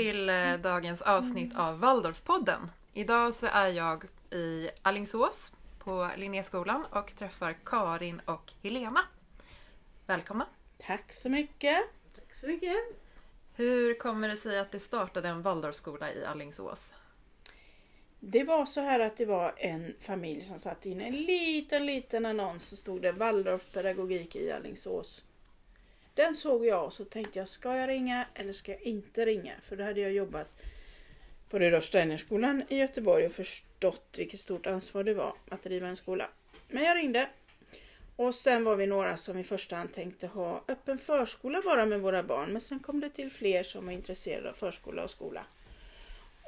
till eh, dagens avsnitt av Waldorfpodden. Idag så är jag i Allingsås på Linnéskolan och träffar Karin och Helena. Välkomna! Tack så mycket! Tack så mycket! Hur kommer det sig att det startade en Waldorfskola i Allingsås? Det var så här att det var en familj som satte in en liten, liten annons så stod det Waldorfpedagogik i Allingsås. Den såg jag och så tänkte jag, ska jag ringa eller ska jag inte ringa? För då hade jag jobbat på Rudolf Steinerskolan i Göteborg och förstått vilket stort ansvar det var att driva en skola. Men jag ringde. Och sen var vi några som i första hand tänkte ha öppen förskola bara med våra barn. Men sen kom det till fler som var intresserade av förskola och skola.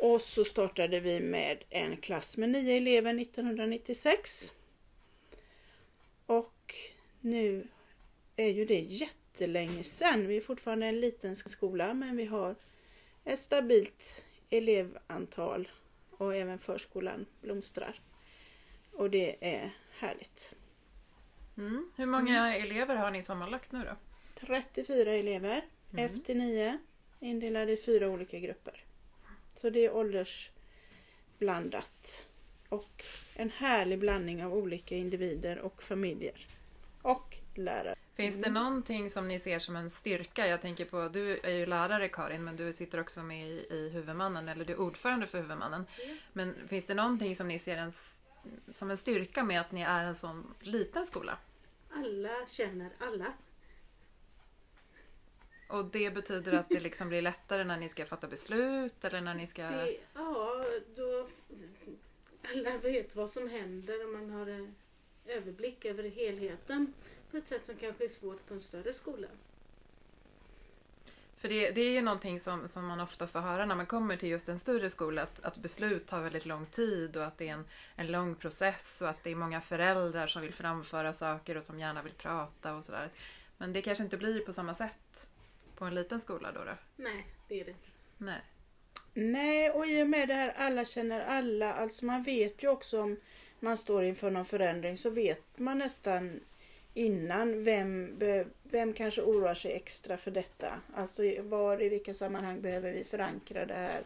Och så startade vi med en klass med nio elever 1996. Och nu är ju det jättelänge sedan. Vi är fortfarande en liten skola men vi har ett stabilt elevantal och även förskolan blomstrar. Och det är härligt. Mm. Hur många elever har ni sammanlagt nu då? 34 elever, Mm. F till 9, indelade i fyra olika grupper. Så det är åldersblandat. Och en härlig blandning av olika individer och familjer. Och lärare. Finns det någonting som ni ser som en styrka? Jag tänker på, du är ju lärare Karin, men du sitter också med i, i huvudmannen, eller du är ordförande för huvudmannen. Men finns det någonting som ni ser en, som en styrka med att ni är en sån liten skola? Alla känner alla. Och det betyder att det liksom blir lättare när ni ska fatta beslut eller när ni ska... Det, ja, då, alla vet vad som händer och man har överblick över helheten på ett sätt som kanske är svårt på en större skola. För det, det är ju någonting som, som man ofta får höra när man kommer till just en större skola, att, att beslut tar väldigt lång tid och att det är en, en lång process och att det är många föräldrar som vill framföra saker och som gärna vill prata och sådär. Men det kanske inte blir på samma sätt på en liten skola då? då? Nej, det är det inte. Nej. Nej, och i och med det här alla känner alla, alltså man vet ju också om man står inför någon förändring så vet man nästan innan vem, vem kanske oroar sig extra för detta. Alltså var i vilka sammanhang behöver vi förankra det här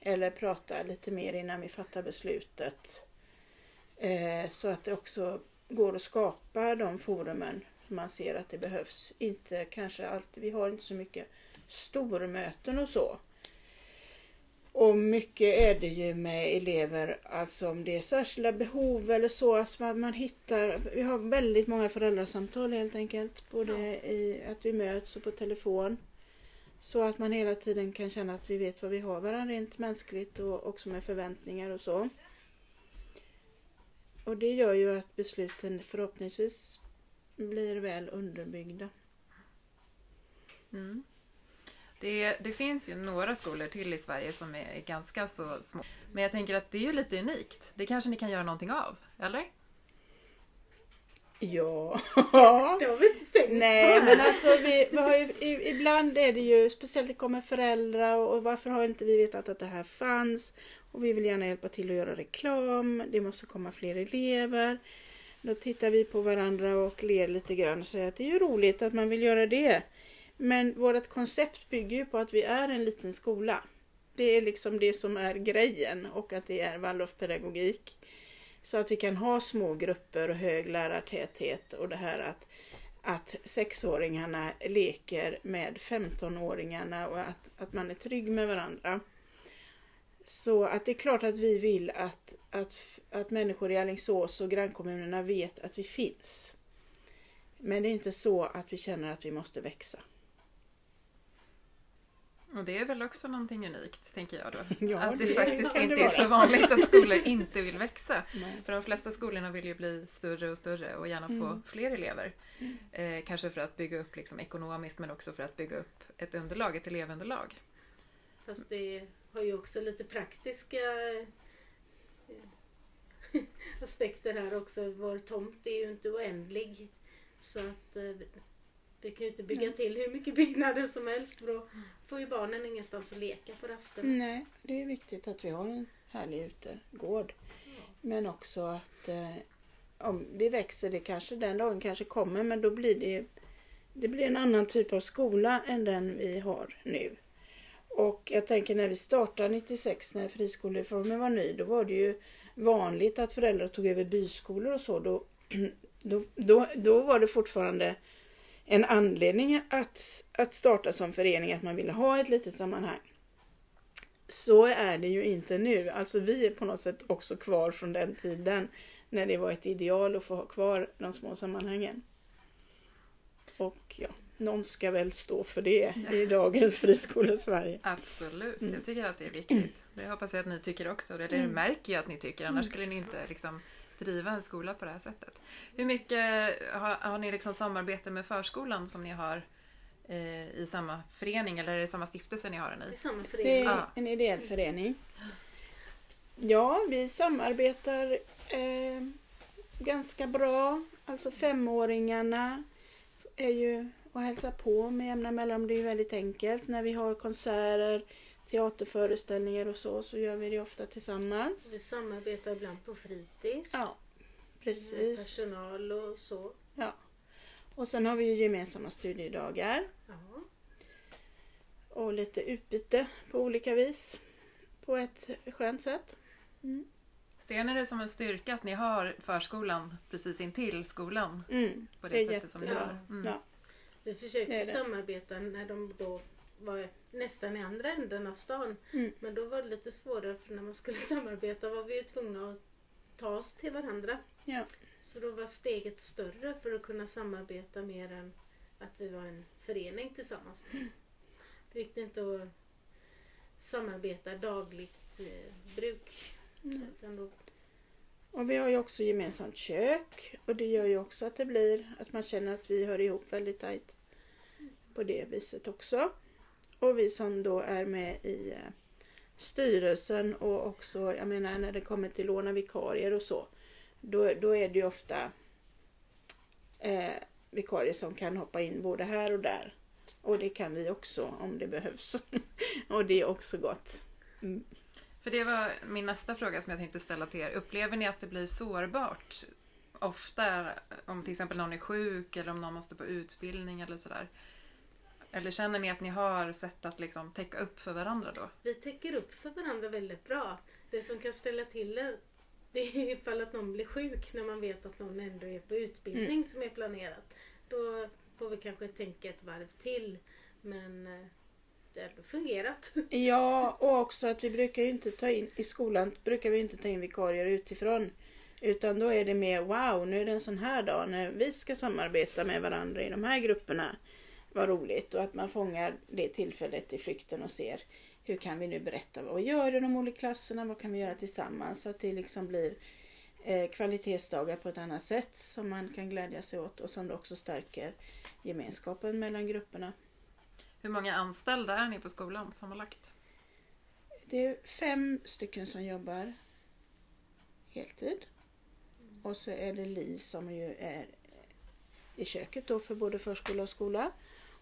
eller prata lite mer innan vi fattar beslutet. Eh, så att det också går att skapa de forumen man ser att det behövs. Inte kanske alltid, vi har inte så mycket stormöten och så. Och mycket är det ju med elever, alltså om det är särskilda behov eller så, alltså att man hittar, vi har väldigt många föräldrasamtal helt enkelt, både i att vi möts och på telefon. Så att man hela tiden kan känna att vi vet vad vi har varandra rent mänskligt och också med förväntningar och så. Och det gör ju att besluten förhoppningsvis blir väl underbyggda. Mm. Det, det finns ju några skolor till i Sverige som är ganska så små. Men jag tänker att det är ju lite unikt. Det kanske ni kan göra någonting av, eller? Ja. Det har vi inte tänkt Nej, på. men alltså vi, vi har ju, ibland är det ju, speciellt det kommer föräldrar och, och varför har inte vi vetat att det här fanns? Och vi vill gärna hjälpa till att göra reklam, det måste komma fler elever. Då tittar vi på varandra och ler lite grann och säger att det är ju roligt att man vill göra det. Men vårt koncept bygger ju på att vi är en liten skola. Det är liksom det som är grejen och att det är Waldorfpedagogik. Så att vi kan ha små grupper och hög lärartäthet och det här att, att sexåringarna leker med 15-åringarna och att, att man är trygg med varandra. Så att det är klart att vi vill att, att, att människor i Alingsås och grannkommunerna vet att vi finns. Men det är inte så att vi känner att vi måste växa. Och det är väl också någonting unikt, tänker jag då. Ja, att det, det faktiskt kan det inte är så vanligt att skolor inte vill växa. Nej. För de flesta skolorna vill ju bli större och större och gärna få Mm. fler elever. Eh, kanske för att bygga upp liksom ekonomiskt men också för att bygga upp ett underlag, ett elevunderlag. Fast det har ju också lite praktiska eh, aspekter här också. Vår tomt är ju inte oändlig. Så att eh, vi kan ju inte bygga till hur mycket byggnader som helst för då får ju barnen ingenstans att leka på rasten. Nej, det är viktigt att vi har en härlig utegård. Men också att eh, om vi växer, det kanske den dagen kanske kommer, men då blir det, det blir en annan typ av skola än den vi har nu. Och jag tänker när vi startade 96 när friskolereformen var ny, då var det ju vanligt att föräldrar tog över byskolor och så. Då, då, då, då var det fortfarande en anledning att, att starta som förening, att man ville ha ett litet sammanhang. Så är det ju inte nu. Alltså vi är på något sätt också kvar från den tiden när det var ett ideal att få ha kvar de små sammanhangen. Och ja, någon ska väl stå för det i dagens friskolesverige. Absolut, jag tycker att det är viktigt. Det hoppas jag att ni tycker också. Det, det märker jag att ni tycker, annars skulle ni inte liksom driva en skola på det här sättet. Hur mycket har, har ni liksom samarbete med förskolan som ni har eh, i samma förening eller är det samma stiftelse ni har den Det är i? samma Det förening. är en ideell förening. Ja, vi samarbetar eh, ganska bra. Alltså femåringarna är ju och hälsar på med jämna mellanrum. Det är ju väldigt enkelt. När vi har konserter, teaterföreställningar och så, så gör vi det ofta tillsammans. Vi samarbetar ibland på fritids. Ja, med precis. Personal och så. Ja. Och sen har vi ju gemensamma studiedagar Ja. och lite utbyte på olika vis. På ett skönt sätt. Ser ni det som en styrka att ni har förskolan precis intill skolan Mm. på det, Det sättet som ni gör? Mm. Ja. Vi försökte Det det. samarbeta när de då var nästan i andra änden av stan. Mm. Men då var det lite svårare för när man skulle samarbeta var vi ju tvungna att ta oss till varandra. Ja. Så då var steget större för att kunna samarbeta mer än att vi var en förening tillsammans. Då gick det inte att samarbeta dagligt eh, bruk. Mm. Utan då, Och vi har ju också gemensamt kök och det gör ju också att det blir att man känner att vi hör ihop väldigt tajt på det viset också. Och vi som då är med i eh, styrelsen och också, jag menar när det kommer till låna vikarier och så, då, då är det ju ofta eh, vikarier som kan hoppa in både här och där. Och det kan vi också om det behövs. och det är också gott. Mm. För det var min nästa fråga som jag tänkte ställa till er. Upplever ni att det blir sårbart ofta om till exempel någon är sjuk eller om någon måste på utbildning eller sådär? Eller känner ni att ni har sätt att liksom täcka upp för varandra då? vi täcker upp för varandra väldigt bra. Det som kan ställa till det, det är ifall att någon blir sjuk när man vet att någon ändå är på utbildning som är planerat. Då får vi kanske tänka ett varv till. Men eh, det har ändå fungerat. Ja, och också att vi brukar ju inte ta in, i skolan brukar vi inte ta in vikarier utifrån. Utan då är det mer wow, nu är det en sån här dag när vi ska samarbeta med varandra i de här grupperna. Vad roligt och att man fångar det tillfället i flykten och ser hur kan vi nu berätta vad gör i de olika klasserna, vad kan vi göra tillsammans så att det liksom blir eh, kvalitetsdagar på ett annat sätt som man kan glädja sig åt och som också stärker gemenskapen mellan grupperna. Hur många anställda är ni på skolan sammanlagt? Det är fem stycken som jobbar heltid. Och så är det Li som ju är i köket då för både förskola och skola.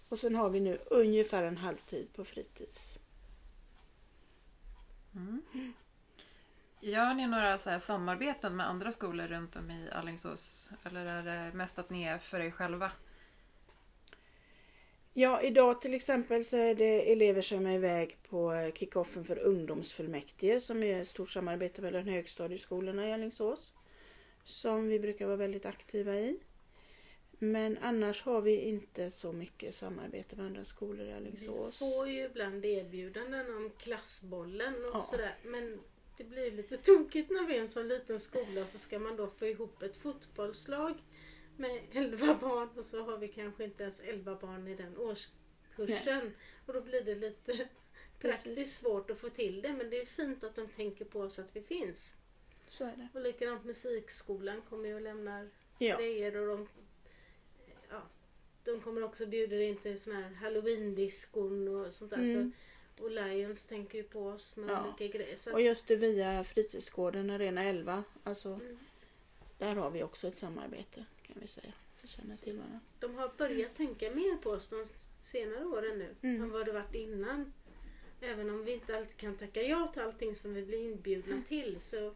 Och sen har vi nu ungefär en halvtid på fritids. Mm. Gör ni några så här samarbeten med andra skolor runt om i Alingsås? Eller är det mest att ni är för er själva? Ja, idag till exempel så är det elever som är iväg på kickoffen för ungdomsfullmäktige som är ett stort samarbete mellan högstadieskolorna i Alingsås. Som vi brukar vara väldigt aktiva i. Men annars har vi inte så mycket samarbete med andra skolor i Vi Alingsås. får ju ibland erbjudanden om klassbollen och Ja. sådär. Men det blir lite tokigt när vi är en så liten skola så ska man då få ihop ett fotbollslag med 11 barn och så har vi kanske inte ens 11 barn i den årskursen. Och då blir det lite praktiskt svårt att få till det men det är fint att de tänker på oss att vi finns. Så är det. Och likadant musikskolan kommer ju och lämnar Ja. grejer och de, de kommer också bjuda in till såna här halloween-diskon och sånt där. Mm. Så, och Lions tänker ju på oss med Ja. olika grejer. Så Och att, just det via fritidsgården Arena 11. Alltså, Mm. där har vi också ett samarbete kan vi säga. Känner till varandra. de har börjat tänka mer på oss de senare åren nu Mm. än vad det varit innan. Även om vi inte alltid kan tacka ja till allting som vi blir inbjudna till så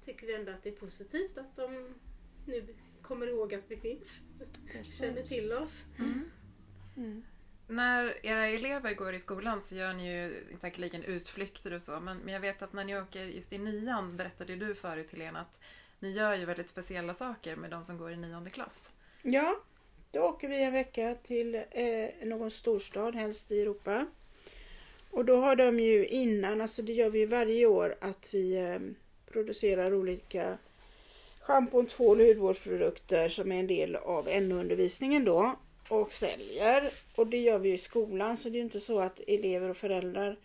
tycker vi ändå att det är positivt att de nu kommer ihåg att vi finns. Känner till oss. Mm. när era elever går i skolan så gör ni ju säkerligen utflykter och så, men, men jag vet att när ni åker just i nian berättade du förut Helena att ni gör ju väldigt speciella saker med de som går i nionde klass. Ja, då åker vi en vecka till eh, någon storstad, helst i Europa. Och då har de ju innan, alltså det gör vi ju varje år, att vi eh, producerar olika schampon, tvål och hudvårdsprodukter som är en del av NO-undervisningen då och säljer. Och det gör vi i skolan så det är inte så att elever och föräldrar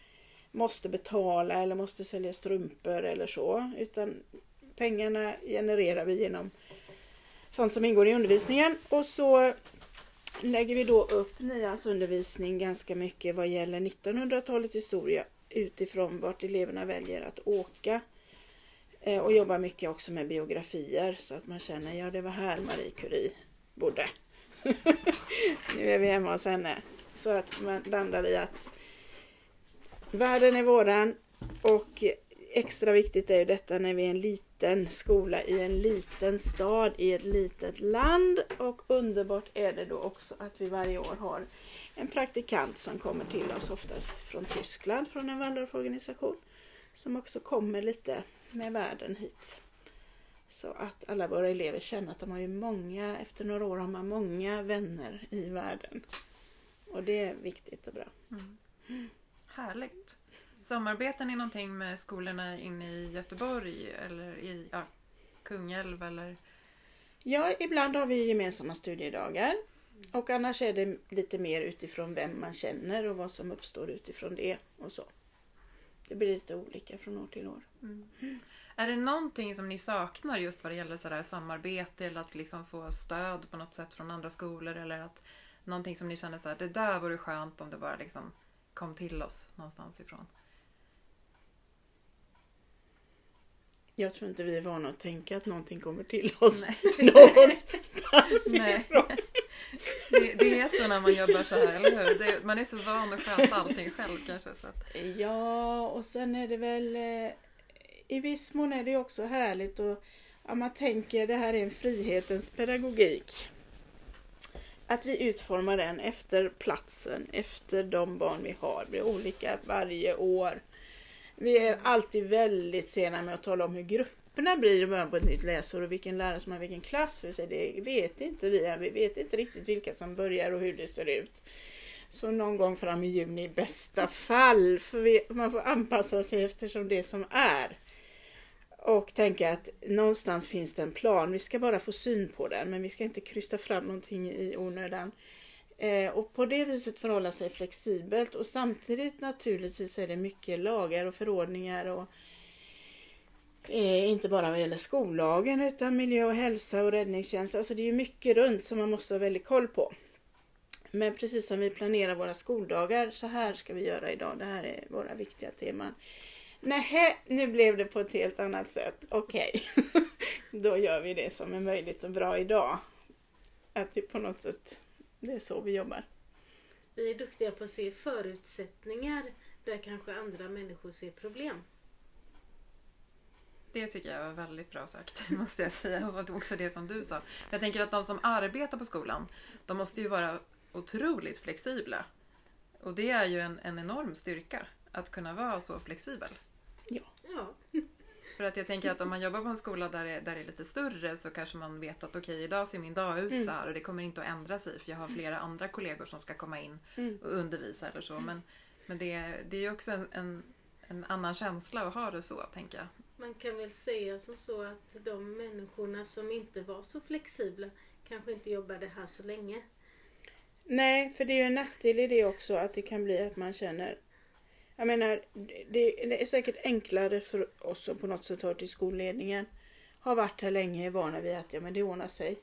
måste betala eller måste sälja strumpor eller så. Utan pengarna genererar vi genom sånt som ingår i undervisningen. Och så lägger vi då upp nians undervisning ganska mycket vad gäller 1900-talets historia utifrån vart eleverna väljer att åka. Eh, och jobbar mycket också med biografier så att man känner, ja det var här Marie Curie bodde. nu är vi hemma hos henne. Så att man landar i att världen är våran och extra viktigt är ju detta när vi är en liten skola i en liten stad i ett litet land och underbart är det då också att vi varje år har en praktikant som kommer till oss oftast från Tyskland från en Waldorforganisation som också kommer lite med världen hit. Så att alla våra elever känner att de har ju många, efter några år har man många vänner i världen. Och det är viktigt och bra. Mm. Härligt. Samarbetar ni någonting med skolorna inne i Göteborg eller i ja, Kungälv eller? Ja, ibland har vi gemensamma studiedagar. Och annars är det lite mer utifrån vem man känner och vad som uppstår utifrån det och så. Det blir lite olika från år till år. Mm. Är det någonting som ni saknar just vad det gäller sådär samarbete eller att liksom få stöd på något sätt från andra skolor eller att någonting som ni känner så här, det där vore skönt om det bara liksom kom till oss någonstans ifrån? Jag tror inte vi är vana att tänka att någonting kommer till oss Nej. någonstans Nej. ifrån. Det, det är så när man jobbar så här, eller hur? Det, man är så van att sköta allting själv kanske. Så att, Ja, och sen är det väl eh, i viss mån är det också härligt och ja, man tänker det här är en frihetens pedagogik. Att vi utformar den efter platsen, efter de barn vi har. Det blir olika varje år. Vi är alltid väldigt sena med att tala om hur grupperna blir i början på ett nytt läsår och vilken lärare som har vilken klass. för sig, det vet inte vi än. Vi vet inte riktigt vilka som börjar och hur det ser ut. Så någon gång fram i juni i bästa fall. För vi, man får anpassa sig eftersom det som är. Och tänka att någonstans finns det en plan. Vi ska bara få syn på den men vi ska inte krysta fram någonting i onödan. Eh, och på det viset förhålla sig flexibelt och samtidigt naturligtvis är det mycket lagar och förordningar och eh, inte bara vad gäller skollagen utan miljö och hälsa och räddningstjänst. Alltså det är ju mycket runt som man måste ha väldigt koll på. Men precis som vi planerar våra skoldagar, så här ska vi göra idag. Det här är våra viktiga teman. Nej, nu blev det på ett helt annat sätt. Okej, då gör vi det som är möjligt och bra idag. Att det på något sätt, det är så vi jobbar. Vi är duktiga på att se förutsättningar där kanske andra människor ser problem det tycker jag var väldigt bra sagt, måste jag säga. Och också det som du sa. Jag tänker att de som arbetar på skolan, de måste ju vara otroligt flexibla. Och det är ju en, en enorm styrka, att kunna vara så flexibel. Ja, För att jag tänker att om man jobbar på en skola där det, där det är lite större så kanske man vet att okej, idag ser min dag ut Mm. så här och det kommer inte att ändra sig för jag har flera andra kollegor som ska komma in Mm. och undervisa eller så. Men, men det, det är ju också en, en, en annan känsla att ha det så, tänker jag man kan väl säga som så att de människorna som inte var så flexibla kanske inte jobbade här så länge. Nej, för det är ju en nackdel i det också att det kan bli att man känner Jag menar, det det är säkert enklare för oss som på något sätt hör till skolledningen. Har varit här länge, är vana vid att ja, men det ordnar sig.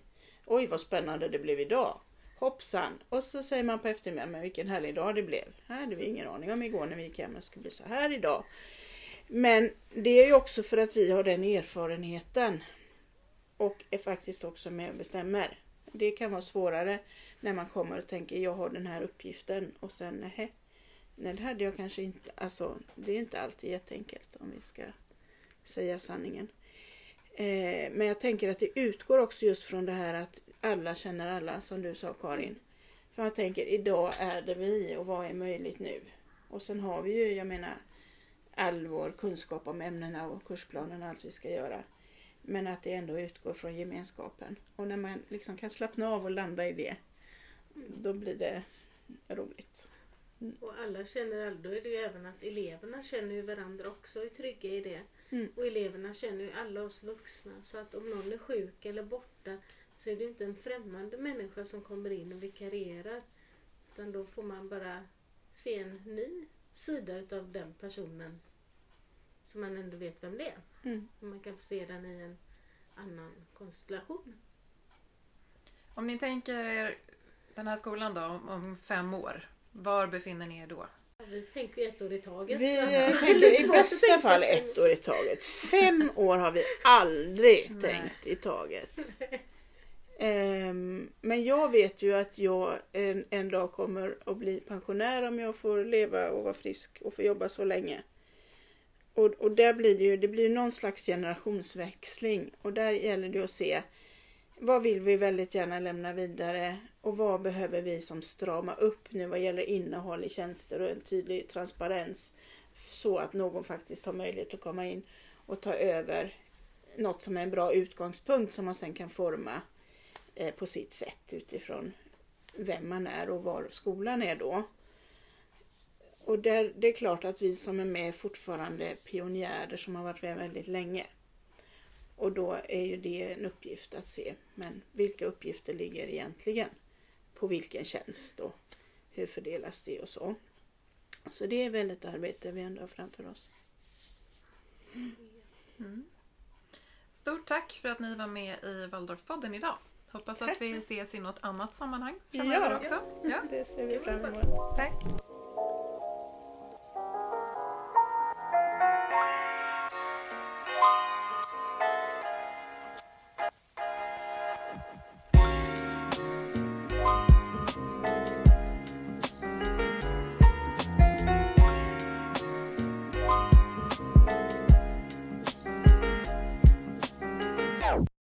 Oj, vad spännande det blev idag. Hoppsan! Och så säger man på eftermiddagen, men vilken härlig dag det blev. Här hade vi ingen aning om igår när vi gick hem att det skulle bli så här idag. Men det är ju också för att vi har den erfarenheten. Och är faktiskt också med och bestämmer. Det kan vara svårare när man kommer och tänker jag har den här uppgiften och sen nej, nej det hade jag kanske inte. Alltså det är inte alltid jätteenkelt om vi ska säga sanningen. Eh, men jag tänker att det utgår också just från det här att alla känner alla som du sa Karin. För jag tänker, idag är det vi och vad är möjligt nu? Och sen har vi ju, jag menar, all vår kunskap om ämnena och kursplanen och allt vi ska göra. Men att det ändå utgår från gemenskapen. Och när man liksom kan slappna av och landa i det, då blir det roligt. Och alla känner, då är det ju även att eleverna känner ju varandra också och är trygga i det. Mm. Och eleverna känner ju alla oss vuxna. Så att om någon är sjuk eller borta så är det ju inte en främmande människa som kommer in och vikarierar. Utan då får man bara se en ny sida utav den personen. Så man ändå vet vem det är. Mm. Man kan få se den i en annan konstellation. Om ni tänker er den här skolan då om, om fem år, var befinner ni er då? Vi tänker ju ett år i taget. Vi så det är tänker i bästa fall ett år i taget. Fem år har vi aldrig tänkt i taget. Ehm, men jag vet ju att jag en, en dag kommer att bli pensionär om jag får leva och vara frisk och få jobba så länge. Och, och där blir det ju det blir någon slags generationsväxling. Och där gäller det att se vad vill vi väldigt gärna lämna vidare? Och vad behöver vi som strama upp nu vad gäller innehåll i tjänster och en tydlig transparens? Så att någon faktiskt har möjlighet att komma in och ta över något som är en bra utgångspunkt som man sen kan forma. Eh, på sitt sätt utifrån vem man är och var skolan är då. Och där, det är klart att vi som är med är fortfarande pionjärer som har varit med väldigt länge. Och då är ju det en uppgift att se, men vilka uppgifter ligger egentligen på vilken tjänst och hur fördelas det och så. Så det är väl ett arbete vi ändå har framför oss. Mm. Stort tack för att ni var med i Waldorfpodden idag. Hoppas att vi ses i något annat sammanhang framöver Ja. också. Ja. Det ser vi fram emot. Tack!